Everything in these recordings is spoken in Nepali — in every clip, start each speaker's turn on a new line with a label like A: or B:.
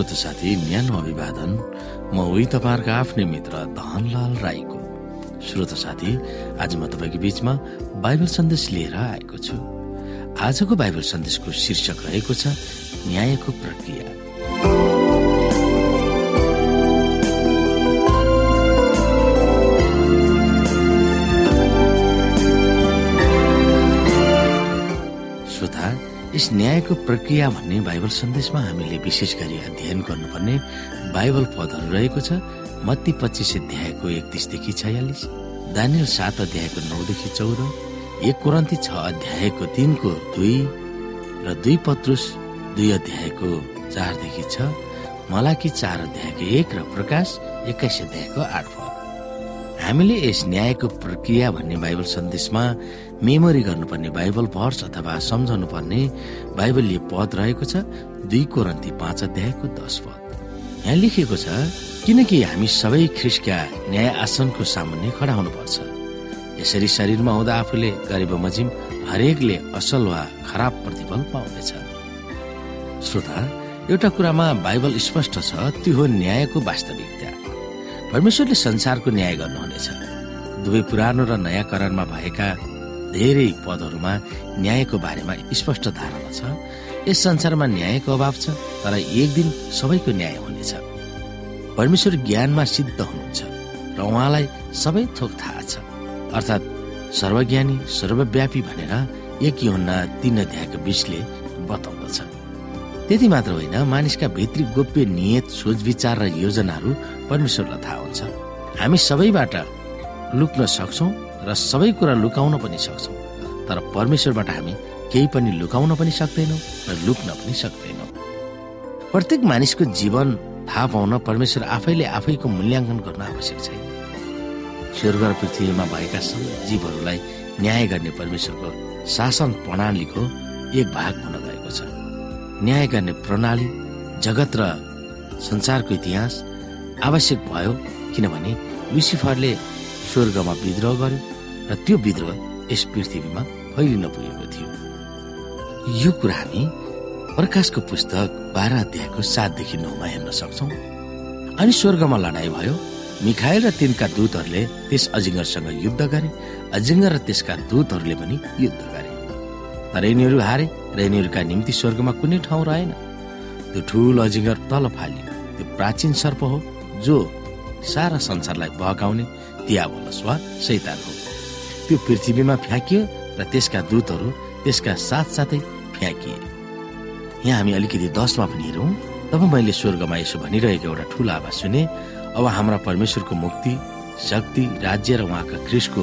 A: श्रोत साथी न्यानो अभिवादन। म उही तपाईँहरूको आफ्नै मित्र धनलाल राईको। श्रोत साथी आज म तपाईँको बीचमा बाइबल सन्देश लिएर आएको छु। आजको बाइबल सन्देशको शीर्षक रहेको छ न्यायको प्रक्रिया। यस न्यायको प्रक्रिया भन्ने बाइबल सन्देशमा हामीले विशेष गरी अध्ययन गर्नुपर्ने बाइबल पदहरू रहेको छ। मत्ती पच्चिस अध्यायको एकतिसदेखि छयालिस दानियल सात अध्यायको नौदेखि चौध एक कोरन्ती छ अध्यायको तिनको दुई र दुई पत्रुस दुई अध्यायको चारदेखि छ मलाकी चार अध्यायको एक र प्रकाश एक्काइस अध्यायको आठ हामीले यस न्यायको प्रक्रिया भन्ने बाइबल सन्देशमा मेमोरी गर्नुपर्ने बाइबल भर्स अथवा सम्झाउनु पर्ने बाइबलीय पद रहेको छ दुई कोरन्ती पाँच अध्यायको दश पद। यहाँ लेखिएको छ किनकि हामी सबै ख्रिस्टका न्याय आसनको सामुन्ने खडा हुनुपर्छ। यसरी शरीरमा हुँदा आफूले गरे बमोजिम हरेकले असल वा खराब प्रतिफल पाउनेछ। श्रोता एउटा कुरामा बाइबल स्पष्ट छ त्यो हो न्यायको वास्तविकता। परमेश्वरले संसारको न्याय गर्नुहुनेछ। दुवै पुरानो र नयाँ करारमा भएका धेरै पदहरूमा न्यायको बारेमा स्पष्ट धारणा छ। यस संसारमा न्यायको अभाव छ तर एक दिन सबैको न्याय हुनेछ। परमेश्वर ज्ञानमा सिद्ध हुनुहुन्छ र उहाँलाई सबै थोक थाहा छ। अर्थात् सर्वज्ञानी सर्वव्यापी भनेर एक हुन्न तीन अध्यायको बिचले बताउँदछ। त्यति मात्र होइन मानिसका भित्री गोप्य नियत सोच विचार र योजनाहरू परमेश्वरलाई थाहा हुन्छ। हामी सबैबाट लुक्न सक्छौँ र सबै कुरा लुकाउन पनि सक्छौँ। तर परमेश्वरबाट हामी केही पनि लुकाउन पनि सक्दैनौँ र लुक्न पनि सक्दैनौँ। प्रत्येक मानिसको जीवन थाहा पाउन परमेश्वर आफैले आफैको मूल्याङ्कन गर्न आवश्यक छैन। स्वर्ग र पृथ्वीमा भएका सबै जीवहरूलाई न्याय गर्ने परमेश्वरको शासन प्रणालीको एक भाग हुन गएको छ। न्याय गर्ने प्रणाली जगत र संसारको इतिहास आवश्यक भयो किनभने लुसिफरले स्वर्गमा विद्रोह गर्यो र त्यो विद्रोह यस पृथ्वीमा फैलिन पुगेको थियो। यो कुरा हामी प्रकाशको पुस्तक बाह्र अध्यायको सातदेखि नौमा हेर्न सक्छौ। अनि स्वर्गमा लडाई भयो। मिखायल र तिनका दूतहरूले त्यस अजिङ्गरसँग युद्ध गरे। अजिङ्गर र त्यसका दूतहरूले पनि युद्ध गरे। तर यिनीहरू हारे। र यिनीहरूका निम्ति स्वर्गमा कुनै ठाउँ रहेन। त्यो ठुलो अजिङ्गर तल फालियो। त्यो प्राचीन सर्प हो जो सारा संसारलाई बहकाउने दियावलस वा शैतान हो। त्यो पृथ्वीमा फ्याँकियो र त्यसका दूतहरू त्यसका साथसाथै फ्याँकिए। यहाँ हामी अलिकति दसमा पनि हेरौँ। तब मैले स्वर्गमा यसो भनिरहेको एउटा ठुलो आवाज सुने। अब हाम्रा परमेश्वरको मुक्ति शक्ति राज्य र उहाँका क्रिसको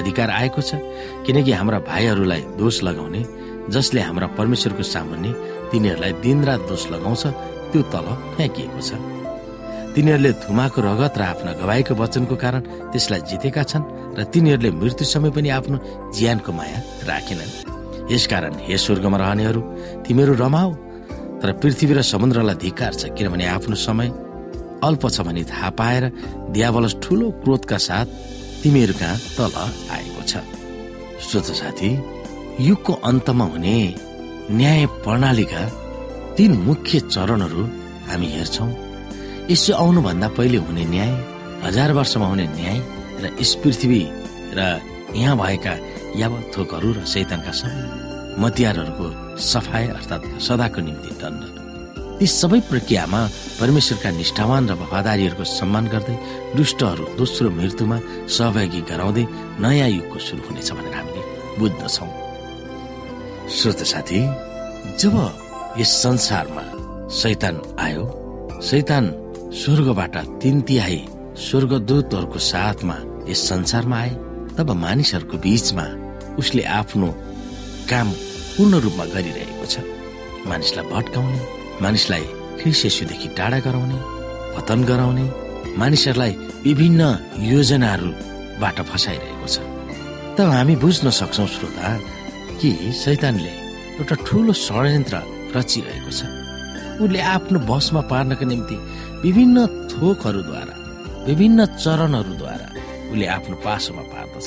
A: अधिकार आएको छ। किनकि हाम्रा भाइहरूलाई दोष लगाउने जसले हाम्रा परमेश्वरको सामुन्ने तिनीहरूलाई दिनरात दोष लगाउँछ त्यो तल फ्याँकिएको छ। तिनीहरूले थुमाको रगत र आफ्ना गवाईको वचनको कारण त्यसलाई जितेका छन् र तिनीहरूले मृत्यु समय पनि आफ्नो ज्यानको माया राखेनन्। यसकारण हे स्वर्गमा रहनेहरू तिमीहरू रमाऊ तर पृथ्वी र समुद्रलाई धिकार छ किनभने आफ्नो समय अल्प छ भनी थाहा पाएर दियावलस ठुलो क्रोधका साथ तिमीहरू कहाँ तल आएको छ। साथी युगको अन्तमा हुने न्याय प्रणालीका तीन मुख्य चरणहरू हामी हेर्छौँ। यसो आउनुभन्दा पहिले हुने न्याय हजार वर्षमा हुने न्याय र यस पृथ्वी र यहाँ भएका यावत थोकहरू र शैतानका सबै मतियारहरूको सफाई अर्थात् सदाको निम्ति दण्ड। ती सबै प्रक्रियामा परमेश्वरका निष्ठावान र वफादारीहरूको सम्मान गर्दै दुष्टहरू दोस्रो मृत्युमा सहभागी गराउँदै नयाँ युगको सुरु हुनेछ भनेर हामीले बुझ्दछौँ। श्रोत साथी जब यस संसारमा शैतान आयो शैतान स्वर्गबाट तिन तिहाई स्वर्गदूतहरूको साथमा यस संसारमा आए तब मानिसहरूको बीचमा उसले आफ्नो काम पूर्ण रूपमा गरिरहेको छ। मानिसलाई भट्काउने मानिसलाई ख्रिसेसुदेखि टाढा गराउने पतन गराउने मानिसहरूलाई विभिन्न योजनाहरूबाट फसाइरहेको छ। तब हामी बुझ्न सक्छौ श्रोता कि शैतानले एउटा ठुलो षड्यन्त्र रचिरहेको छ। उसले आफ्नो बसमा पार्नका निम्ति विभिन्न थोकहरूद्वारा विभिन्न चरणहरूद्वारा उसले आफ्नो पासोमा पार्दछ।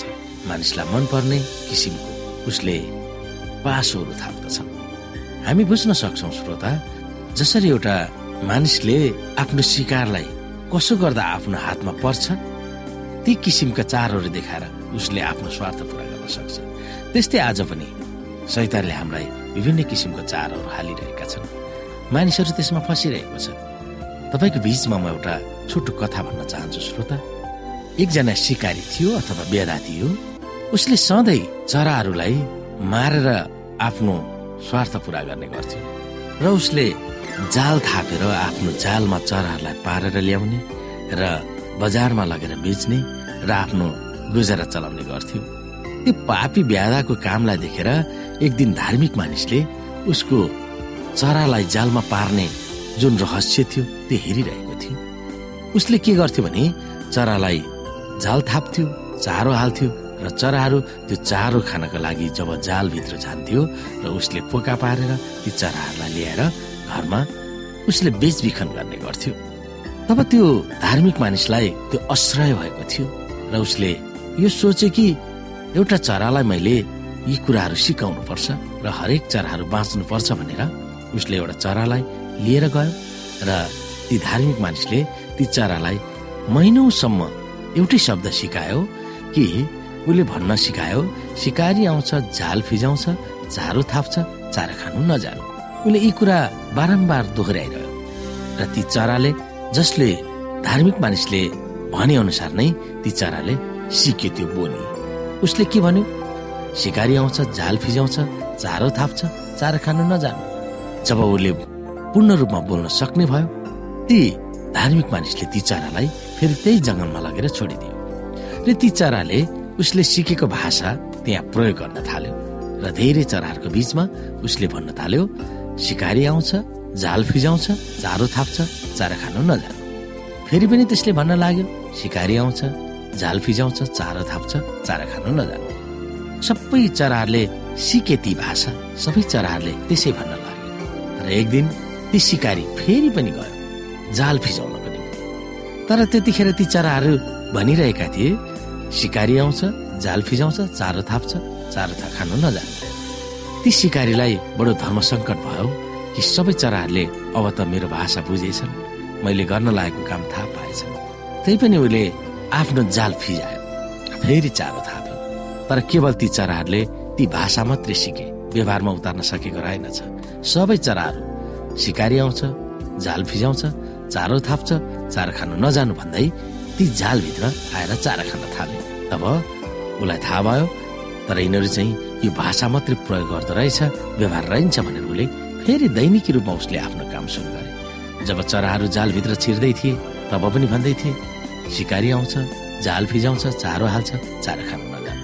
A: मानिसलाई मनपर्ने किसिमको उसले पासोहरू थाप्दछन्। हामी बुझ्न सक्छौँ श्रोता जसरी एउटा मानिसले आफ्नो शिकारलाई कसो गर्दा आफ्नो हातमा पर्छ ती किसिमका चारहरू देखाएर उसले आफ्नो स्वार्थ पुरा गर्न सक्छ। त्यस्तै आज पनि शैतानले हामीलाई विभिन्न किसिमको चारहरू हालिरहेका छन्। मानिसहरू त्यसमा फसिरहेको छ तपाईँको बिचमा म एउटा छोटो कथा भन्न चाहन्छु श्रोता। एकजना सिकारी थियो अथवा बेदा थियो उसले सधैँ चराहरूलाई मारेर आफ्नो स्वार्थ पुरा गर्ने गर्थ्यो र उसले जाल थापेर आफ्नो जालमा चराहरूलाई पारेर ल्याउने र बजारमा लगेर बेच्ने र आफ्नो गुजारा चलाउने गर्थ्यो। त्यो पापी ब्यादाको कामलाई देखेर एक दिन धार्मिक मानिसले उसको चरालाई जालमा पार्ने जुन रहस्य थियो त्यो हेरिरहेको थियो। उसले के गर्थ्यो भने चरालाई जाल थाप्थ्यो चारो हाल्थ्यो र चराहरू त्यो चारो खानको लागि जब जालभित्र जान्थ्यो र उसले पोका पारेर ती चराहरूलाई ल्याएर घरमा उसले बेचबिखन गर्ने गर्थ्यो। तब त्यो धार्मिक मानिसलाई त्यो आश्रय भएको थियो र उसले यो सोचे कि एउटा चरालाई मैले यी कुराहरू सिकाउनु पर्छ र हरेक चराहरू बाँच्नु पर्छ भनेर उसले एउटा चरालाई लिएर गयो र ती धार्मिक मानिसले ती चरालाई महिनौसम्म एउटै शब्द सिकायो कि उसले भन्न सिकायो सिकारी आउँछ झाल फिजाउँछ झारो थाप्छ चारा खानु नजानु। उसले यी कुरा बारम्बार दोहोऱ्याइरह्यो र ती चराले जसले धार्मिक मानिसले भने अनुसार नै ती चराले सिक्यो त्यो बोली। उसले के भन्यो? सिकारी आउँछ झाल फिजाउँछ चारो थाप्छ चारा खानु नजानु। जब उसले पूर्ण रूपमा बोल्न सक्ने भयो ती धार्मिक मानिसले ती चरालाई फेरि त्यही जङ्गलमा लगेर छोडिदियो। र ती चराले उसले सिकेको भाषा त्यहाँ प्रयोग गर्न थाल्यो र धेरै चराहरूको बीचमा उसले भन्न थाल्यो सिकारी आउँछ जाल फिजाउँछ चारो थाप्छ चारा खानु नजानु। फेरि पनि त्यसले भन्न लाग्यो सिकारी आउँछ जाल फिजाउँछ चारो थाप्छ चारा खानु नजानु सबै चराहरूले सिके ती भाषा सबै चराहरूले त्यसै भन्न लाग्यो तर एक दिन ती सिकारी फेरि पनि गयो जाल फिजाउनको निम्ति तर त्यतिखेर ती चराहरू भनिरहेका थिए सिकारी आउँछ जाल फिजाउँछ चारो थाप्छ चारो था खानु नजानु ती सिकारीलाई बडो धर्म सङ्कट भयो कि सबै चराहरूले अब त मेरो भाषा बुझेछन् मैले गर्न लागेको काम थाहा पाएछन्। त्यही पनि उसले आफ्नो जाल फिजायो। फेरि चारो थाप्यो। तर केवल ती चराहरूले ती भाषा मात्रै सिके। व्यवहारमा उतार्न सकेको रहेनछ सबै चराहरू सिकारी आउँछ जाल फिजाउँछ चारो थाप्छ चारो खानु नजानु भन्दै ती जालभित्र आएर चारा खान थाले। तब उसलाई थाहा भयो तर यिनीहरू चाहिँ यो भाषा मात्रै प्रयोग गर्दो रहेछ व्यवहार रहन्छ भनेर उसले फेरि दैनिकी रूपमा उसले आफ्नो काम सुरु गरे। जब चराहरू जालभित्र छिर्दै थिए तब पनि भन्दै थिए सिकारी आउँछ जाल फिजाउँछ चारो हाल्छ चारो खानु नजानु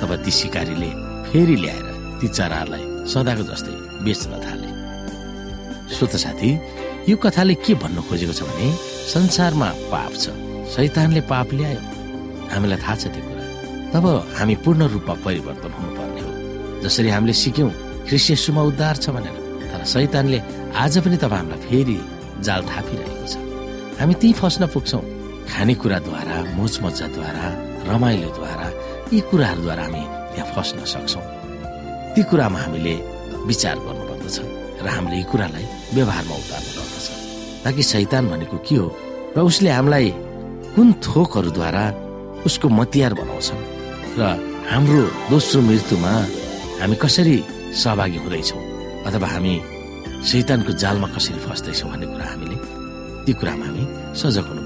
A: तब ती सिकारीले फेरि ल्याएर ती चराहरूलाई सदाको जस्तै बेच्न थाले। श्रोत साथी यो कथाले के भन्नु खोजेको छ भने संसारमा पाप छ शैतानले पाप ल्यायो। हामीलाई थाहा छ त्यो कुरा। तब हामी पूर्ण रूपमा परिवर्तन हुनुपर्ने हो। जसरी हामीले सिक्यौँ ख्रिस्यसुमा उद्धार छ भनेर। तर शैतानले आज पनि तपाईँहरूलाई फेरि जाल थापिरहेको छ। हामी त्यही फस्न पुग्छौँ। खानेकुराद्वारा मोजमजाद्वारा रमाइलोद्वारा यी कुराहरूद्वारा हामी त्यहाँ फस्न सक्छौँ। ती कुरामा हामीले विचार गर्नुपर्दछ र हामीले यी कुरालाई व्यवहारमा उतार्नु पर्दछ। ताकि शैतान भनेको के हो र उसले हामीलाई कुन थोकहरूद्वारा उसको मतियार बनाउँछन् र हाम्रो दोस्रो मृत्युमा हामी कसरी सहभागी हुँदैछौँ अथवा हामी शैतानको जालमा कसरी फस्दैछौँ भन्ने कुरा हामीले ती कुरामा हामी सजग हुनुपर्दछ।